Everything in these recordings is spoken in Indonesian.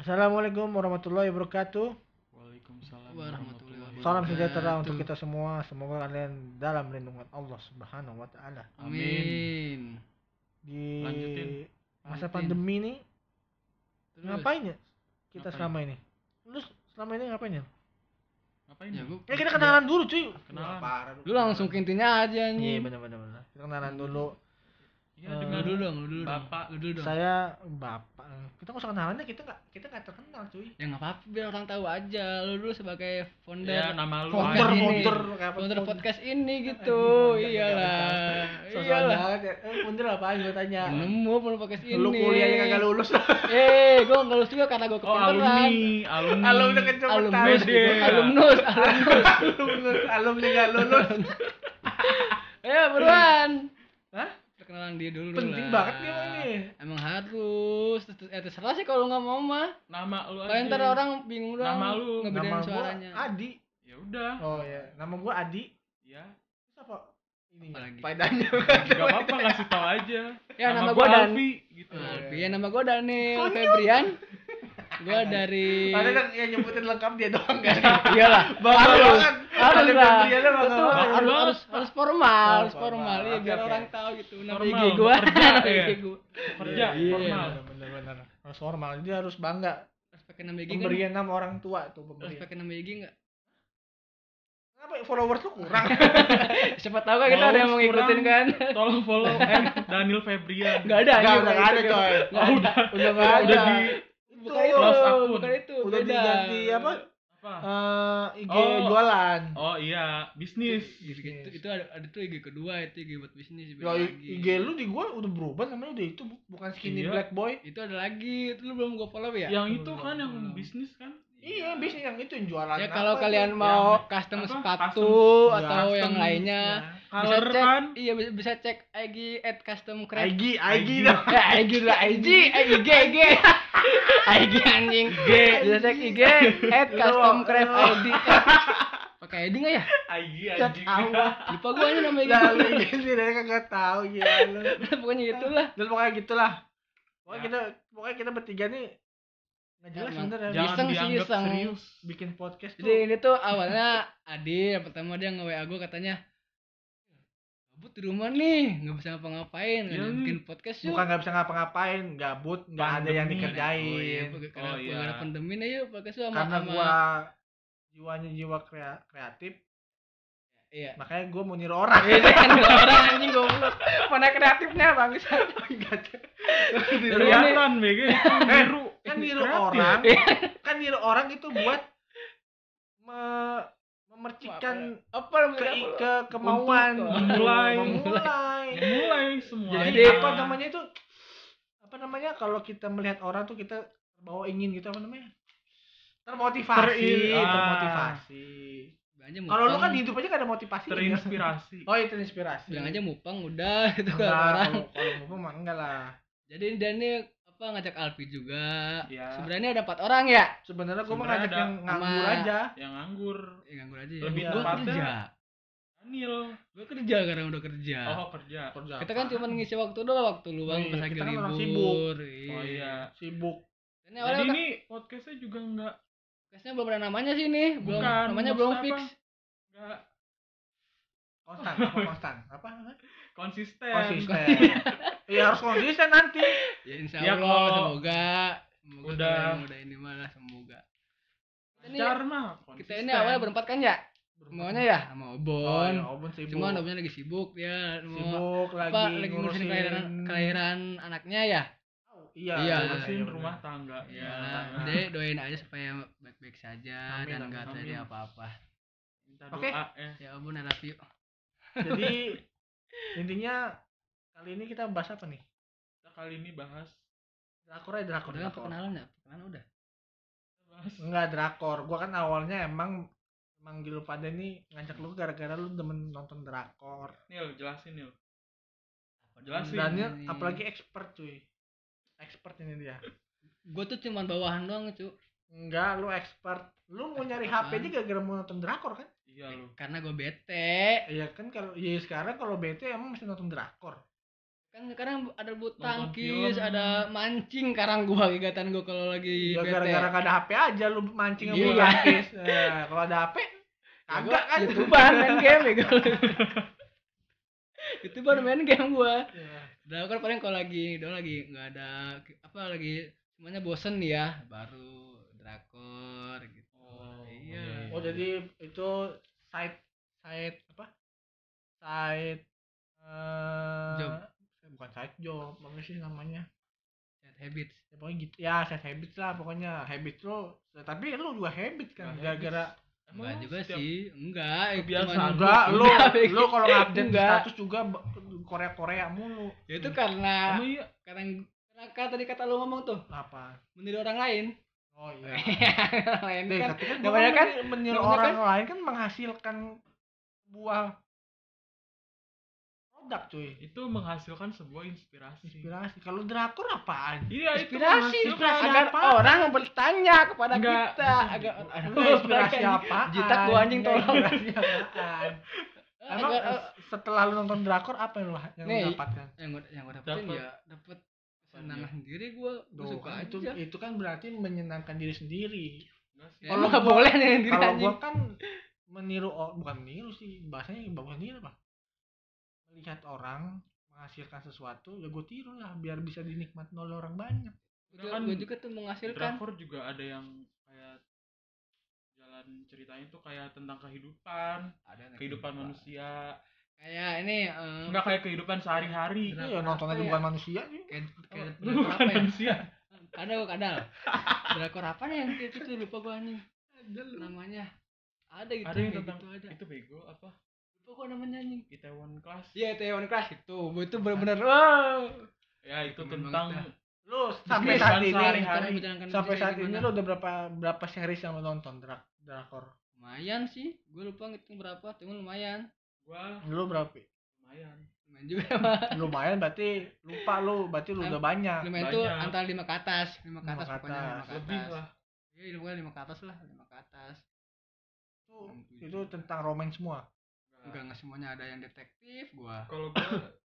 Assalamualaikum warahmatullahi wabarakatuh. Waalaikumsalam Warahmatullahi wabarakatuh. Salam sejahtera Wabarakatuh. untuk kita semua. Semoga kalian dalam lindungan Allah Subhanahu wa taala. Amin. Di Lanjutin. masa Lanjutin. pandemi ini Terus, ngapain ya kita Ngapain? selama ini? Lu selama ini ngapain ya? Ngapain Ya, gua, Ya kita kenalan dulu cuy. Kenalan. Lu langsung ke intinya aja Iya nih. benar benar benar. Kita kenalan dulu. Iya, Eh, Lu dengan dulu dong, lu dulu. dong. Bapak. Lu dulu dong. Saya bapak. Kita nggak usah kenalannya kita nggak kita nggak terkenal cuy. Ya nggak apa-apa biar orang tahu aja. Lu dulu sebagai founder. Ya, nama lu Founder, aja. ini. founder, apa, founder founder. podcast ini gitu. Anjing, Iyalah. Iyalah. ya. Eh, Pundir apaan gue tanya. Nemu founder podcast ini. Lu kuliahnya kagak lulus. Eh, gua nggak lulus juga karena gua Oh, kepinteran. alumni, alumni. Alumni kecepetan. Alumnus, alumnus, alumnus. alumnus, alumni nggak lulus. Ayo buruan. Hah? Perkenalan dia dulu Penting lah. banget nih emang ini. Emang harus. Eh, terserah sih kalau nggak mau mah. Nama lu aja. Kalian ntar orang bingung doang Nama lu. ngebedain Nama gua suaranya. Adi. Ya udah. Oh ya, nama gua Adi. Ya. Terus apa? Ini Apalagi? faedahnya. Gak apa-apa ngasih tau aja. Ya, nama gua gua Dan. Alfi gitu. Oh, Alfi, ya nama gue Daniel. Febrian. Gue dari Ada yang, yang nyebutin lengkap dia doang kan. Iyalah, Bangga harus, banget. harus lah. Harus, harus, harus formal, harus Oh, formal, formal. ya biar orang tahu gitu. Nama Formal, IG gue, bekerja, nama ya. IG gue. Kerja, Iya, formal. Bener bener. Harus formal. Dia harus bangga. Harus pakai nama IG kan? Pemberian nama orang tua tuh Harus pemberian. pakai nama IG nggak? Kenapa followers lu kurang? Siapa tahu kan kita ada yang mau ngikutin kan? Tolong follow Daniel Febrian. Nggak ada, Nggak, ada itu. coy. Udah. Udah nggak ada. Udah di Bukan itu, Close akun. bukan itu. Udah beda. diganti apa? apa? Eh, IG Oh. jualan. Oh iya, bisnis. Itu, itu, itu ada, ada tuh IG kedua, itu IG buat bisnis. Ya. IG lu di gua udah berubah namanya udah itu bu- bukan skinny Iya. black boy. Itu ada lagi, itu lu belum gua follow ya? Yang itu kan yang bisnis kan? Iya, bisnis yang itu yang jualan. Ya apa kalau tuh? kalian Yang mau custom apa? sepatu Custom. atau Ya, yang custom. lainnya Ya. bisa Color cek kan? iya bisa, bisa cek IG at custom craft IG, IG IG. dong. ya IG lah IG IG IG IG anjing G bisa cek IG at custom craft ID pakai ID nggak ya IG anjing. lupa gua ini nama IG Lah lu IG sih dari kagak tahu gila lu. pokoknya gitulah Dan pokoknya gitulah. Pokoknya Ya. kita pokoknya kita bertiga nih nggak jelas bener ya. Jangan Iseng sih, dianggap iseng. serius. bikin podcast tuh. jadi ini tuh awalnya Adi yang pertama dia nge WA gua katanya gabut di rumah nih nggak bisa ngapa-ngapain Iya nih. bikin podcast yuk bukan nggak bisa ngapa-ngapain, gabut, nggak ada yang dikerjain. Oh iya, karena Oh, iya. karena pandemi nih yuk podcast sama Karena sama- gua jiwanya jiwa krea- kreatif, iya. makanya gua mau niru orang. Ini kan orang anjing goblok. Mana kreatifnya. Niru orang. Kelihatan itu niru. kan niru orang kan niru orang itu buat me- memercikan Apa ke, namanya? ke kemauan Untuk gitu. memulai. memulai Memulai semua. jadi apa namanya itu apa namanya kalau kita melihat orang tuh kita terbawa ingin gitu apa namanya termotivasi Terin- ah. termotivasi kalau lu mupang. kan hidup aja gak ada motivasi Terinspirasi. oh itu terinspirasi bilang aja mupang udah itu enggak kan orang. kalau mau mah enggak lah Jadi dan ini apa ngajak Alfi juga. ya Sebenarnya ada empat orang ya. sebenarnya gua mau ngajak yang nganggur sama- aja Yang nganggur. Eh nganggur aja ya. Lebih gua tepatnya- kerja. Daniel. Gua kerja karena udah kerja. Oh kerja. Kerja kita kan cuma ngisi waktu doang waktu luang Iya, pas lagi kita kan orang libur. Oh iya. sibuk Ini Jadi ini podcastnya juga enggak podcastnya belum ada namanya sih nih. Belum Bukan, namanya belum fix. enggak konstan apa konstan apa konsisten. konsisten iya harus konsisten nanti Ya insya Ya, Allah kalau semoga semoga udah- udah ini malah semoga. Ini Lancar mah. kita ini awalnya berempat kan ya? Semuanya ya sama oh, Obon. ya, Obon sibuk Cuman Obonnya lagi sibuk dia mau sibuk lagi, apa lagi ngurusin kelahiran kelahiran anaknya ya. iya Iya. ngurusin benar. rumah tangga. Iya, Dek doain aja supaya baik-baik saja Amin, dan amin, nggak terjadi apa-apa. Oke. doa ya. Ya Obon I love you. jadi intinya kali ini kita bahas apa nih Kita kali ini bahas drakor aja drakor Udah drakor perkenalan ya? Perkenalan udah. bahas enggak drakor gua kan awalnya emang manggil lu pada nih ngajak lu gara-gara lu demen nonton drakor Nil, jelasin Nil. Apa Jelasin. Daniel nih? apalagi expert cuy expert ini dia Gua tuh cuman bawahan doang, cu. enggak lu expert lu mau nyari Apaan? HP aja gara-gara mau nonton drakor kan Iya lu. Karena gue bete. Iya kan kalau ya sekarang kalau bete emang mesti nonton drakor kan sekarang ada bulu Nonton tangkis film. ada mancing sekarang gua kegiatan gua kalau lagi Ya bete. gara-gara ada HP aja lu mancing sama Iya. bulu tangkis. Nah, kalau ada HP Ya, gua kagak kan. youtuber main game ya gua youtuber main game gua Iya. Drakor paling kalau lagi udah lagi nggak ada apa lagi semuanya bosen ya baru drakor iya Oh jadi itu side side apa? Side eh Job. bukan side job, apa sih namanya? Bad habits Ya, pokoknya gitu. Ya, side habits lah pokoknya. Habit lu tapi lu juga habit kan gara-gara enggak juga sih enggak cuman- enggak lu Enggak, lu kalau update status juga Korea-Korea mulu. ya itu karena iya. karena karena tadi kata lu ngomong tuh Apa? meniru orang lain Oh iya. lain Nih, kan tapi kan namanya kan kan meniru namanya orang lain kan menghasilkan buah produk cuy. Itu menghasilkan sebuah inspirasi. Inspirasi. Kalau drakor apaan? Iya, itu inspirasi agar apa? orang bertanya kepada Enggak, kita agar. Enggak inspirasi apaan? jitak gua anjing tolong Inspirasi apaan? Emang Agar- eh, setelah lu nonton drakor apa yang lu yang lu Nih, dapatkan? yang gua yang gua dapetin Dapet. ya dapet kesenangan sendiri gua gua Tuh, suka kan aja itu itu kan berarti menyenangkan diri sendiri. Ya, Kalau nggak boleh nih diri Kalau gua kan meniru bukan meniru sih, bahasanya bukan meniru, Pak. Melihat orang menghasilkan sesuatu, ya gue tiru lah biar bisa dinikmati oleh orang banyak. Kan gua juga tuh menghasilkan Drakor juga ada yang kayak jalan ceritanya tuh kayak tentang kehidupan, ada nih kehidupan manusia. Kayak ini eh, Enggak kayak kehidupan sehari-hari. Iya, nonton apa aja ya? bukan manusia kayak kayak bukan apa ya? Manusia. kadal kadal drakor apa nih yang kayak gitu? Lupa gua anjing. Namanya. Ada gitu Ada yang tentang gitu ada. itu bego apa? lupa gua namanya anjing. Itaewon Class. iya Taiwan Class itu. Itu bener-bener wow Ya itu tentang Lu sampai Kehidupan saat ini, sampai saat ini lu udah berapa berapa series yang lu nonton drak drakor? lumayan sih. Gue lupa ngitung berapa cuma lumayan gua Lu berapa? lumayan. lumayan juga mah Lumayan berarti lupa lu, berarti lu udah banyak. lumayan tuh banyak. antara lima ke atas lima ke Lima atas ke pokoknya lima atas. ke Lebih atas lah. iya pokoknya lima ke atas lah lima ke atas Itu, itu tentang romance semua. enggak enggak semuanya ada yang detektif gua Kalau gua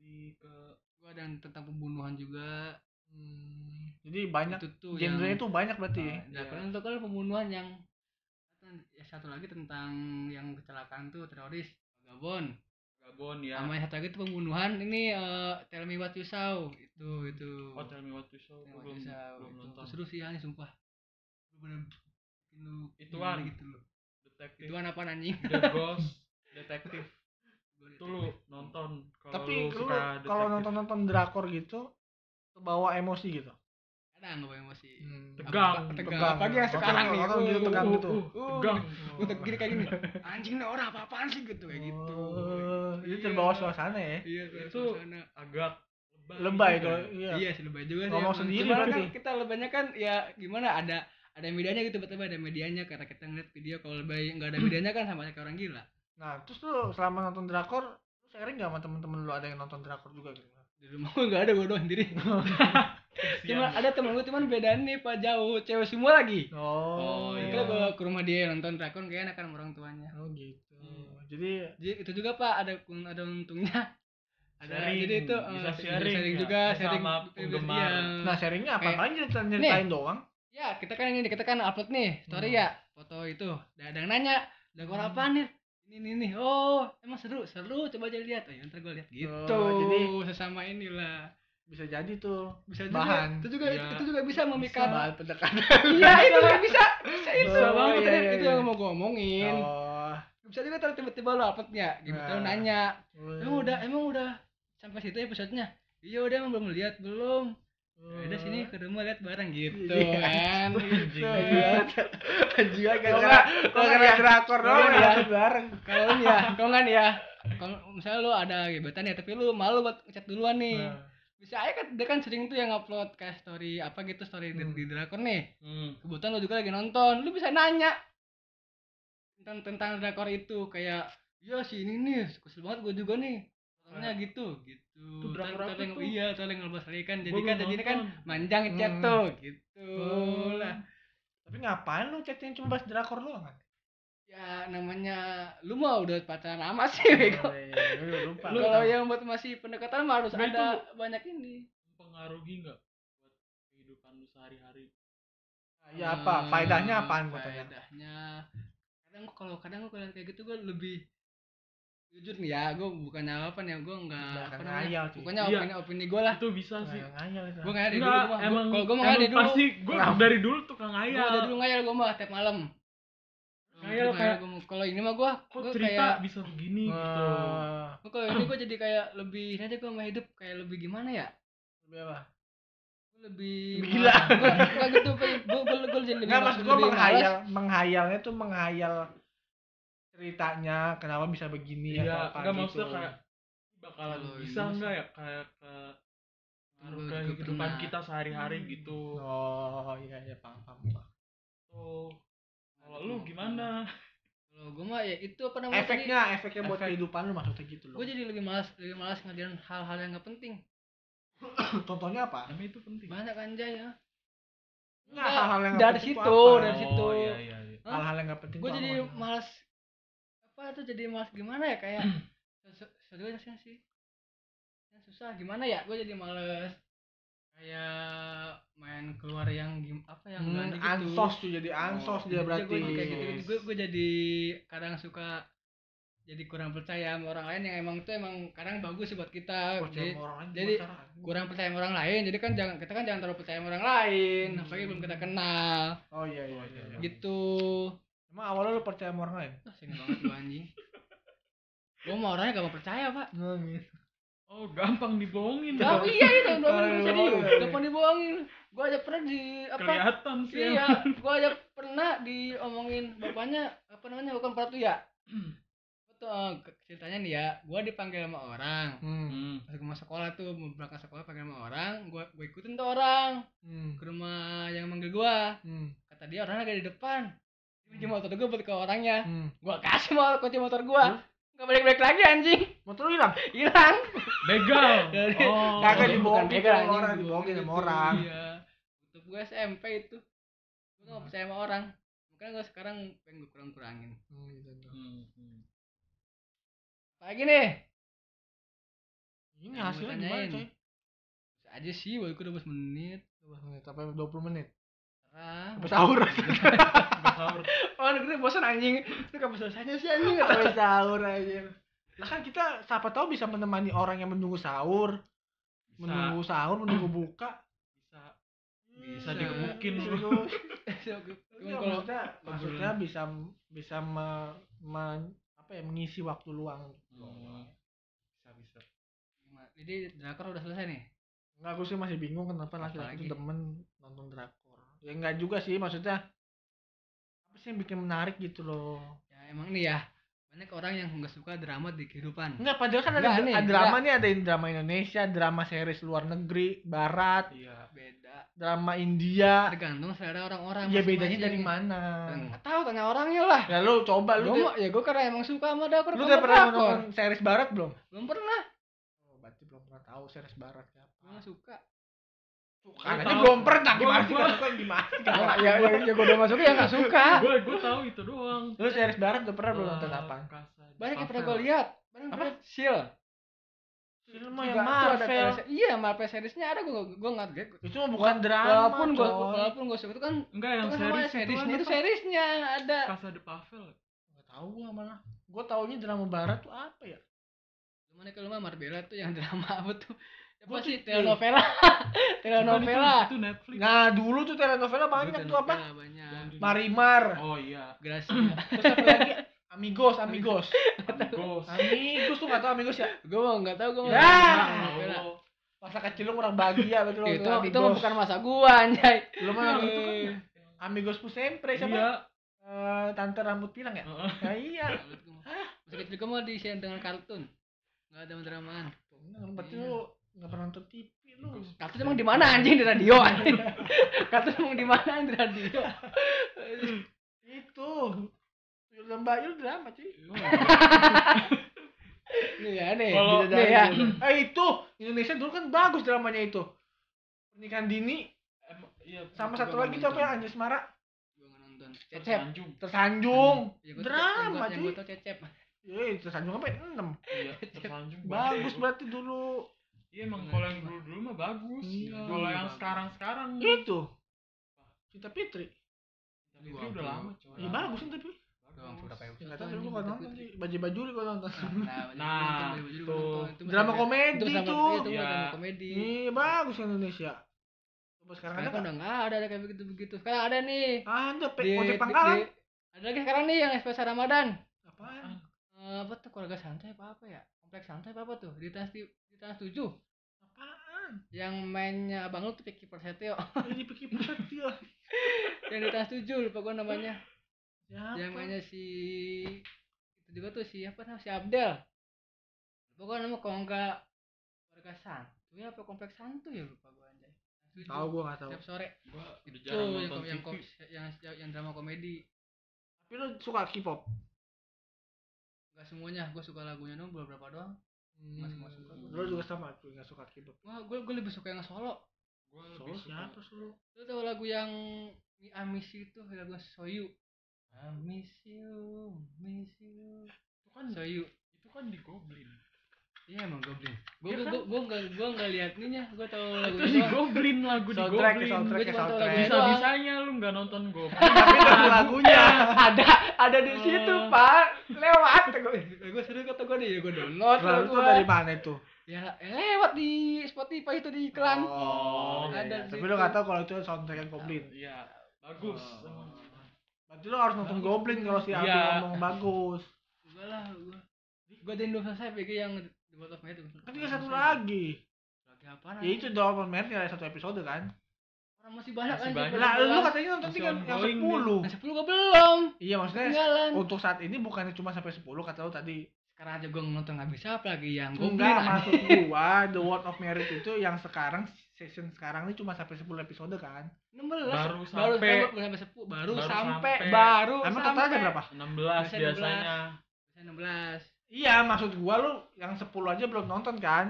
lebih ke gua ada yang tentang pembunuhan juga Hmm, jadi banyak itu tuh genre yang itu banyak berarti. ya? Nah, kalian tuh kan pembunuhan yang ya satu lagi tentang yang kecelakaan tuh teroris Gabon Gabon ya. sama yang satu lagi tuh pembunuhan ini eh, Tell Me What You Saw itu itu Oh, Tell Me What You Saw. Tell belum You Saw belum itu. nonton. seru sih anjing sumpah bener bikin lu Ituan. gitu loh Detektif. ituan apa anjing The Ghost Detektif. Itu lu nonton kalau Tapi lu lu kalau detektif. nonton-nonton drakor gitu kebawa emosi gitu. Ada nggak emosi Hmm. Tegang. Apa- tegang Tegang. yang Nonton- sekarang nih gitu, Uh, tegang gitu. uh, uh, Tegang. uh, uh, gini kayak gini anjing nih orang apa apaan sih gitu kayak gitu Oh, itu Iya. terbawa suasana ya. iya Itu suasana. agak lebay. Lebay juga tuh, ya. iya. Iya sih lebay juga sih. Ngomong sendiri berarti. kan kita lebaynya kan ya gimana ada ada medianya gitu betul ada medianya karena kita ngeliat video kalau lebay nggak ada medianya kan sama kayak orang gila. Nah, terus lu selama nonton drakor, lu sharing gak sama temen-temen lu ada yang nonton drakor juga gitu? Di rumah gue nggak ada gue doang sendiri. Cuma Siang. ada temen gue cuman beda nih pak jauh cewek semua lagi. Oh, Itu iya. gue ke rumah dia nonton drakor kayak enakan orang tuanya. Oh gitu. Hmm. Jadi Jadi itu juga pak ada ada untungnya. Ada Sharing, jadi itu eh, bisa sharing ya, juga sharing sama penggemar. Iya. nah sharingnya apa Kayak- aja cerita nyeritain doang? Ya, kita kan ini kita kan upload nih story Hmm. ya, foto itu. Dan ada yang nanya, "Drakor Hmm. apa nih?" Ini ini nih. Oh, emang seru, seru. Coba aja lihat. Oh, ya ntar gue lihat gitu. Oh, jadi- sesama inilah. Bisa jadi tuh Bisa juga. bahan. Itu juga Iya. itu juga bisa memikat. bahan pendekatan. Iya, itu juga bisa. Bisa itu. Oh, Bang. iya, iya, itu iya. yang mau gue omongin. Oh. Bisa juga tiba-tiba lo uploadnya. Gitu Nah. lo nanya, "Emang Hmm. udah emang udah sampai situ episodenya?" Iya udah emang belum lihat belum. Ya udah sini ke rumah lihat bareng gitu Iya. kan. Anjing. Anjing aja Kalau nggak- drakor doang nggak- ya bareng. kalau ya kalau nggak nih ya kalau misalnya lu ada gebetan ya tapi lu malu buat ngechat duluan nih Nah. Bisa aja kan dia kan sering tuh yang upload kayak story apa gitu story di, Hmm. di drakor nih Hmm. kebetulan lu juga lagi nonton lu bisa nanya tentang tentang drakor itu kayak ya si ini nih kesel banget gue juga nih orangnya gitu gitu Itu Ntar- drakor apa tuh? iya ngebahas lagi kan jadi kan jadi kan manjang chat Hmm. tuh gitu lah Tapi ngapain lu chatting cuma bahas drakor doang kan? Ya namanya lu mah udah pacaran lama sih bego. Oh, iya, iya, iya, lupa. Lu- kalau yang buat masih pendekatan mah harus Sebenarnya ada banyak ini. mempengaruhi nggak buat kehidupan lu sehari-hari? Ya apa? Faedahnya Eh, apaan gua faedahnya. Kadang gua- kalau kadang gue kayak gitu gue lebih jujur nih ya gue bukannya apa nih gue nggak apa namanya ngayal sih. pokoknya Iya. opini opini gue lah. Itu bisa sih. Nggak ngayal itu gue ngayal dari dulu gua emang kalau gue mau ngayal dari dulu. pasti gue dari dulu tukang gue ngayal. Dari dulu ngayal gue mah tiap malam Ngayal kayak- kalau ini mah gue kok gue cerita kayak bisa begini gitu Wah, gua kalau ini gue jadi kayak lebih aja gue sama hidup kayak lebih gimana ya lebih apa lebih Lebih gila. gue nggak gitu gue gue gue jadi lebih Enggak maksud gua lebih menghayal, menghayalnya tuh menghayal ceritanya kenapa bisa begini iya atau apa enggak gitu. maksudnya kayak bakalan Kalau bisa enggak ya kayak ke Gua ke kehidupan kita sehari-hari Hmm. gitu Oh, iya iya paham paham. paham. tuh kalau lu gimana kalau gue mah ya itu apa namanya Efeknya, efeknya buat Efek. kehidupan lu maksudnya gitu loh. gue jadi lebih malas lebih malas ngerjain hal-hal yang nggak penting Contohnya apa? namanya itu penting banyak anjay ya Enggak hal-hal yang dari penting tuh situ, apa? dari situ. oh iya iya iya? Hal-hal yang nggak penting. gue tuh jadi apa? malas apa itu jadi malas gimana ya kayak sesuatu sih yang susah gimana ya gue jadi males kayak main keluar yang gim apa yang Hmm, gitu ansos tuh jadi ansos dia berarti. gue kayak gitu, gue gue jadi kadang suka jadi kurang percaya sama orang lain yang emang itu emang kadang bagus sih buat kita Percaya jadi orang lain jadi- kurang percaya sama orang lain jadi kan jangan kita kan jangan terlalu percaya sama orang lain Hmm. apalagi belum kita kenal Oh iya iya iya. iya. gitu Emang awalnya lu percaya sama orang lain? ah sini banget lu anjing gue mau orangnya gak mau percaya pak Enggak gitu. Oh gampang dibohongin Oh dong iya itu Kalau serius, dibohongin. gampang dibohongin. Gua aja pernah di apa? kelihatan sih Iya, gua aja pernah diomongin bapaknya apa namanya bukan Pratu ya. Itu eh, ceritanya nih ya, gua dipanggil sama orang. Hmm. Hmm. Pas gua sekolah tuh, mau berangkat sekolah panggil sama orang, gua gua ikutin tuh orang Hmm. ke rumah yang manggil gua. Hmm. Kata dia orangnya lagi di depan. Dia Kunci motor gua buat ke orangnya. Hmm. Gua kasih mau kunci motor gua. Gak balik-balik lagi anjing. Motor lu hilang? Hilang. begal oh Kagak Bukan dibohongin begal, sama anjing, orang, dibohongin sama gitu. orang. Iya. Untuk gue SMP itu. Gue gak percaya sama orang. Makanya gue sekarang pengen gue kurang-kurangin. Hmm, gitu. Hmm, hmm. Lagi nih. Ini hasilnya gimana coy? Bisa aja sih, baru 12 menit. 12 menit apa 20 menit? Terang. Sampai sahur. Sahur. Oh, gue bosan anjing. Itu kapan selesainya sih anjing? Sampai sahur aja. Lah kan kita siapa tahu bisa menemani orang yang menunggu sahur, bisa menunggu sahur, menunggu buka. bisa Bisa digebukin lu. Iya, kalau maksudnya, maksudnya bisa bisa me, me- apa ya mengisi waktu luang. Hmm. bisa bisa jadi drakor udah selesai nih. Enggak, aku sih masih bingung kenapa laki-laki itu demen nonton drakor. Ya enggak juga sih, maksudnya apa sih yang bikin menarik gitu loh. Ya emang nih ya. Banyak orang yang nggak suka drama di kehidupan. Enggak, padahal kan ada, nih, ada drama nih, ada yang drama Indonesia, drama series luar negeri, barat, iya Beda. drama India. Tergantung selera orang-orang. Ya bedanya dari mana? Nggak tahu tanya orangnya lah. Ya lu coba lu Gua ya gue karena emang suka sama drakor. lu udah pernah nonton series barat belum? Belum pernah. Oh, berarti belum pernah tahu series barat kayak Gue apa. nggak suka. Gua tahu. belum pernah Gua- gimana sih gua- suka gimana sih? ya, ya, ya, gue udah masuk ya nggak suka. gue gue tahu itu doang Lu series barat udah pernah belum nonton apa? Banyak yang pernah gue lihat. Banyak Apa? Shield. Film yang Marvel. Iya, Marvel seriesnya ada gue gue nggak gue. Itu mah bukan drama. Walaupun gue walaupun gue suka itu kan enggak yang kan series seriesnya itu seriesnya ada. Casa de Papel Nggak tahu gua malah. Gua taunya drama barat tuh apa ya? Gimana kalau mah Marbella tuh yang drama apa tuh? Apa Gua sih tuh- telenovela? telenovela. Itu, itu Netflix Nah, dulu tuh telenovela banyak tuh apa? Banyak. Marimar. oh iya Gracia. Terus apa lagi? Amigos, Amigos. Amigos Amigos tuh nggak tahu Amigos ya? gue mau nggak tahu gue mau. Ya! Oh, Masa kecil lu kurang bahagia betul Itu nonton itu bukan masa gua anjay. Lu mah Iya, itu kan. Amigos pun sempre siapa? iya Eh, tante rambut pirang ya? Heeh. Ya iya. Masa kecil gue mau di dengan kartun. Nggak ada dramaan. Bener, berarti lu nggak pernah nonton TV lu. Kartun emang di mana anjing di radio anjing. kartun emang di mana di radio? Itu. Tuyul dan Bayul drama cuy. Nih ya nih. Kalau- ya. Eh itu Indonesia dulu kan bagus dramanya itu. Pernikahan dini iya, sama satu lagi tuh apa ya Anjas Mara. Gua nggak nonton. cecep Tersanjung. tersanjung gua drama yang cuy gue tau cecep eh tersanjung apa? Enam. Iya, tersanjung. bagus berarti dulu. Iya emang kalau yang dulu dulu mah bagus. Iya. Kalau yang sekarang sekarang itu. Cinta Fitri. Tapi itu udah lama coy. iya bagus kan tapi doang berapa ya episode? Nggak tahu anjing, gue kalau Cinta nonton Fitri. sih. Baju baju kalau nonton. Nah, Nah. Itu drama komedi tuh. itu Iya. drama komedi. Iya bagus Indonesia. Coba sekarang ada kan nggak? udah ada ada kayak begitu begitu sekarang ada nih. Ada pe ojek di- pangkalan. Ada lagi sekarang nih yang SPS Ramadan apa tuh keluarga santai apa apa ya? Kompleks santai apa apa tuh? Di trans di, di trans tujuh? Apaan? Yang mainnya abang lu tuh Vicky Prasetyo ini pikir pusat dia yang di trans tujuh lupa gua namanya. Siapa? Yang mainnya si itu juga tuh si apa namanya si Abdel. Lupa gua nama kalau enggak keluarga santuy apa kompleks santuy ya lupa gua anjay. Tahu gue nggak tahu. Setiap sore. Gua itu jarang yang, nonton yang, TV. yang, yang, yang drama komedi. Tapi lu suka K-pop Gak semuanya, gue suka lagunya dong beberapa doang. Masih masuk ke- lu juga sama gue nggak suka K-pop Wah, gue gue lebih suka yang solo. Gua Solo lebih suka siapa solo Lu tau lagu yang Mi- I Miss You itu lagu Soyu. I miss you, miss you. itu kan Soyu. itu kan di Goblin. Iya emang Goblin. Gue gue kan? gue gue nggak gue nggak lihat ininya. Gue tau lagu Itu di Goblin lagu di soundtrack Goblin. soundtrack tahu soundtrack lagunya Bisa bisanya lu nggak nonton Goblin. tapi lagunya ada ada di situ pak. Lewat. Gue gue serius kata gue nih gue download lalu itu gua. dari mana itu? Ya eh, lewat di Spotify itu di iklan. Oh, iya, ada iya. di tapi situ. lu nggak tahu kalau itu soundtrack Goblin Iya, bagus. Oh. berarti lu harus nonton Goblin kalau si Aldi Iya. ngomong bagus. Gue lah gue gue dan selesai PG yang World of Might itu. Kan tinggal satu lagi. Lagi apa ya itu Dortmund Merti ada satu episode kan orang masih banyak Masih kan banyak. lah lu katanya nonton Masih tinggal yang sepuluh. yang sepuluh gue belum. Iya maksudnya ketinggalan. untuk saat ini bukannya cuma sampai 10 kata lu tadi. Sekarang aja gue nonton nggak bisa apalagi yang Goblin enggak maksud gua The World of Merit itu yang sekarang season sekarang ini cuma sampai 10 episode kan? 16 Baru baru sampai- sampai baru sampai sepuluh baru, baru sampai, sampai. baru emang sampai total aja berapa 16 Biasanya biasanya. Biasanya 16 iya maksud gua lu yang 10 aja belum nonton kan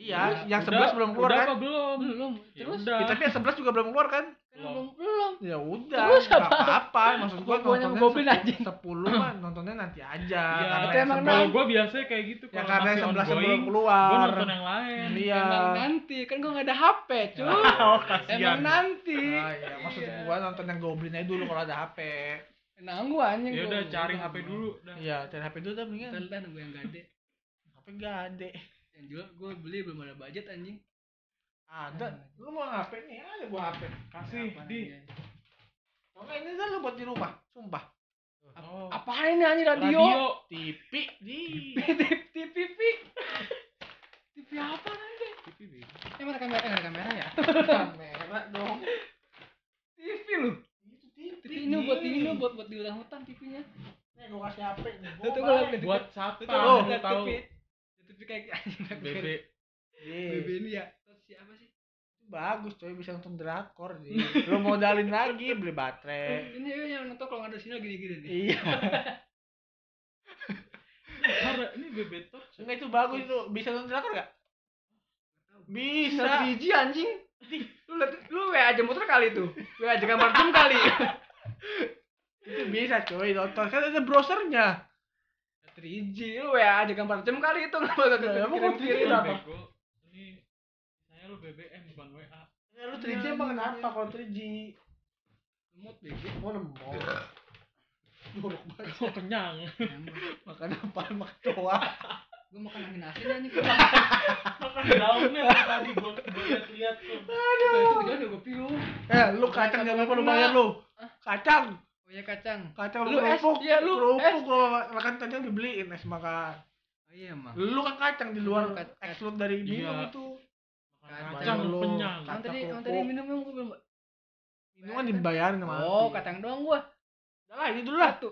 iya iya yang udah- 11 belum keluar udah kan apa belum? belum Ya terus. Ya, tapi yang 11 juga belum keluar kan kan belum belum ya udah Terus apa? apa-apa maksud gua nontonnya Goblin aja. 10 mah nontonnya nanti aja Iya, yang emang 11 Kalau gua biasanya kayak gitu ya kalau karena yang 11 ongoing, belum gua keluar nonton yang lain. iya emang nanti kan gue nggak ada HP cuy Oh, kasihan. emang nanti Ah, iya, maksud Iya. gua nonton yang Goblin aja dulu kalau ada HP. Nang gua anjing Ya gua. udah cari Gua HP dulu. Iya, cari HP dulu dah mendingan. Dah nunggu yang gede HP gade. Yang jual gue beli belum ada budget anjing Ada. Lu mau HP nih? Ada gua HP. Kasih Apa di. Oke, ini dah lu buat di rumah. Sumpah. Oh. apa ini anjing radio, Radio. TV di. TV TV TV apa nanti emang ada kamera eh, ada kamera ya Kamera dong. TV lu Itu TV. TV ini buat ini lu, buat buat di hutan hutan TV-nya Nih gua kasih HP nih. Buat siapa? Oh, Lu tahu TV kayak anjing BB. Iya. BB ini ya terus siapa sih Bagus coy bisa nonton drakor sih. Lu modalin lagi beli baterai. ini yang nonton kalau nggak ada sinyal gini gini nih Iya. Ini BB Touch. Enggak itu bagus itu. Bisa nonton drakor enggak? Bisa. 3G anjing lu liat lu WA aja muter kali tuh WA aja gambar zoom kali Itu bisa coy nonton kan ada browsernya. 3G lu WA aja gambar jam kali itu nggak bakal Ya, kirim kok 3G kirim berapa? Bego. Ini saya lu BBM bukan WA. Ya lu 3G emang kenapa kalau 3G? lemot BG Mau lemot. Jorok banget. Oh, kenyang. Makan apa? Makan doang. gue makan angin asin anjing Makan daunnya tadi gua lihat-lihat tuh. itu kejauhan udah gue piu Eh, lu kacang jangan lupa lu bayar lu. Kacang. Oh ya kacang Kacang Lu es, kerupuk. iya, lu kerupuk gua makan kacang dibeliin es makan. oh iya emang Lu kan kacang di luar exclude dari minum Iya. itu. Kacang kacang lu. Kacang tadi kerupuk. tadi minum yang gue belum Minum kan dibayarin sama oh kacang doang gua Udah lah, ini dulu lah. satu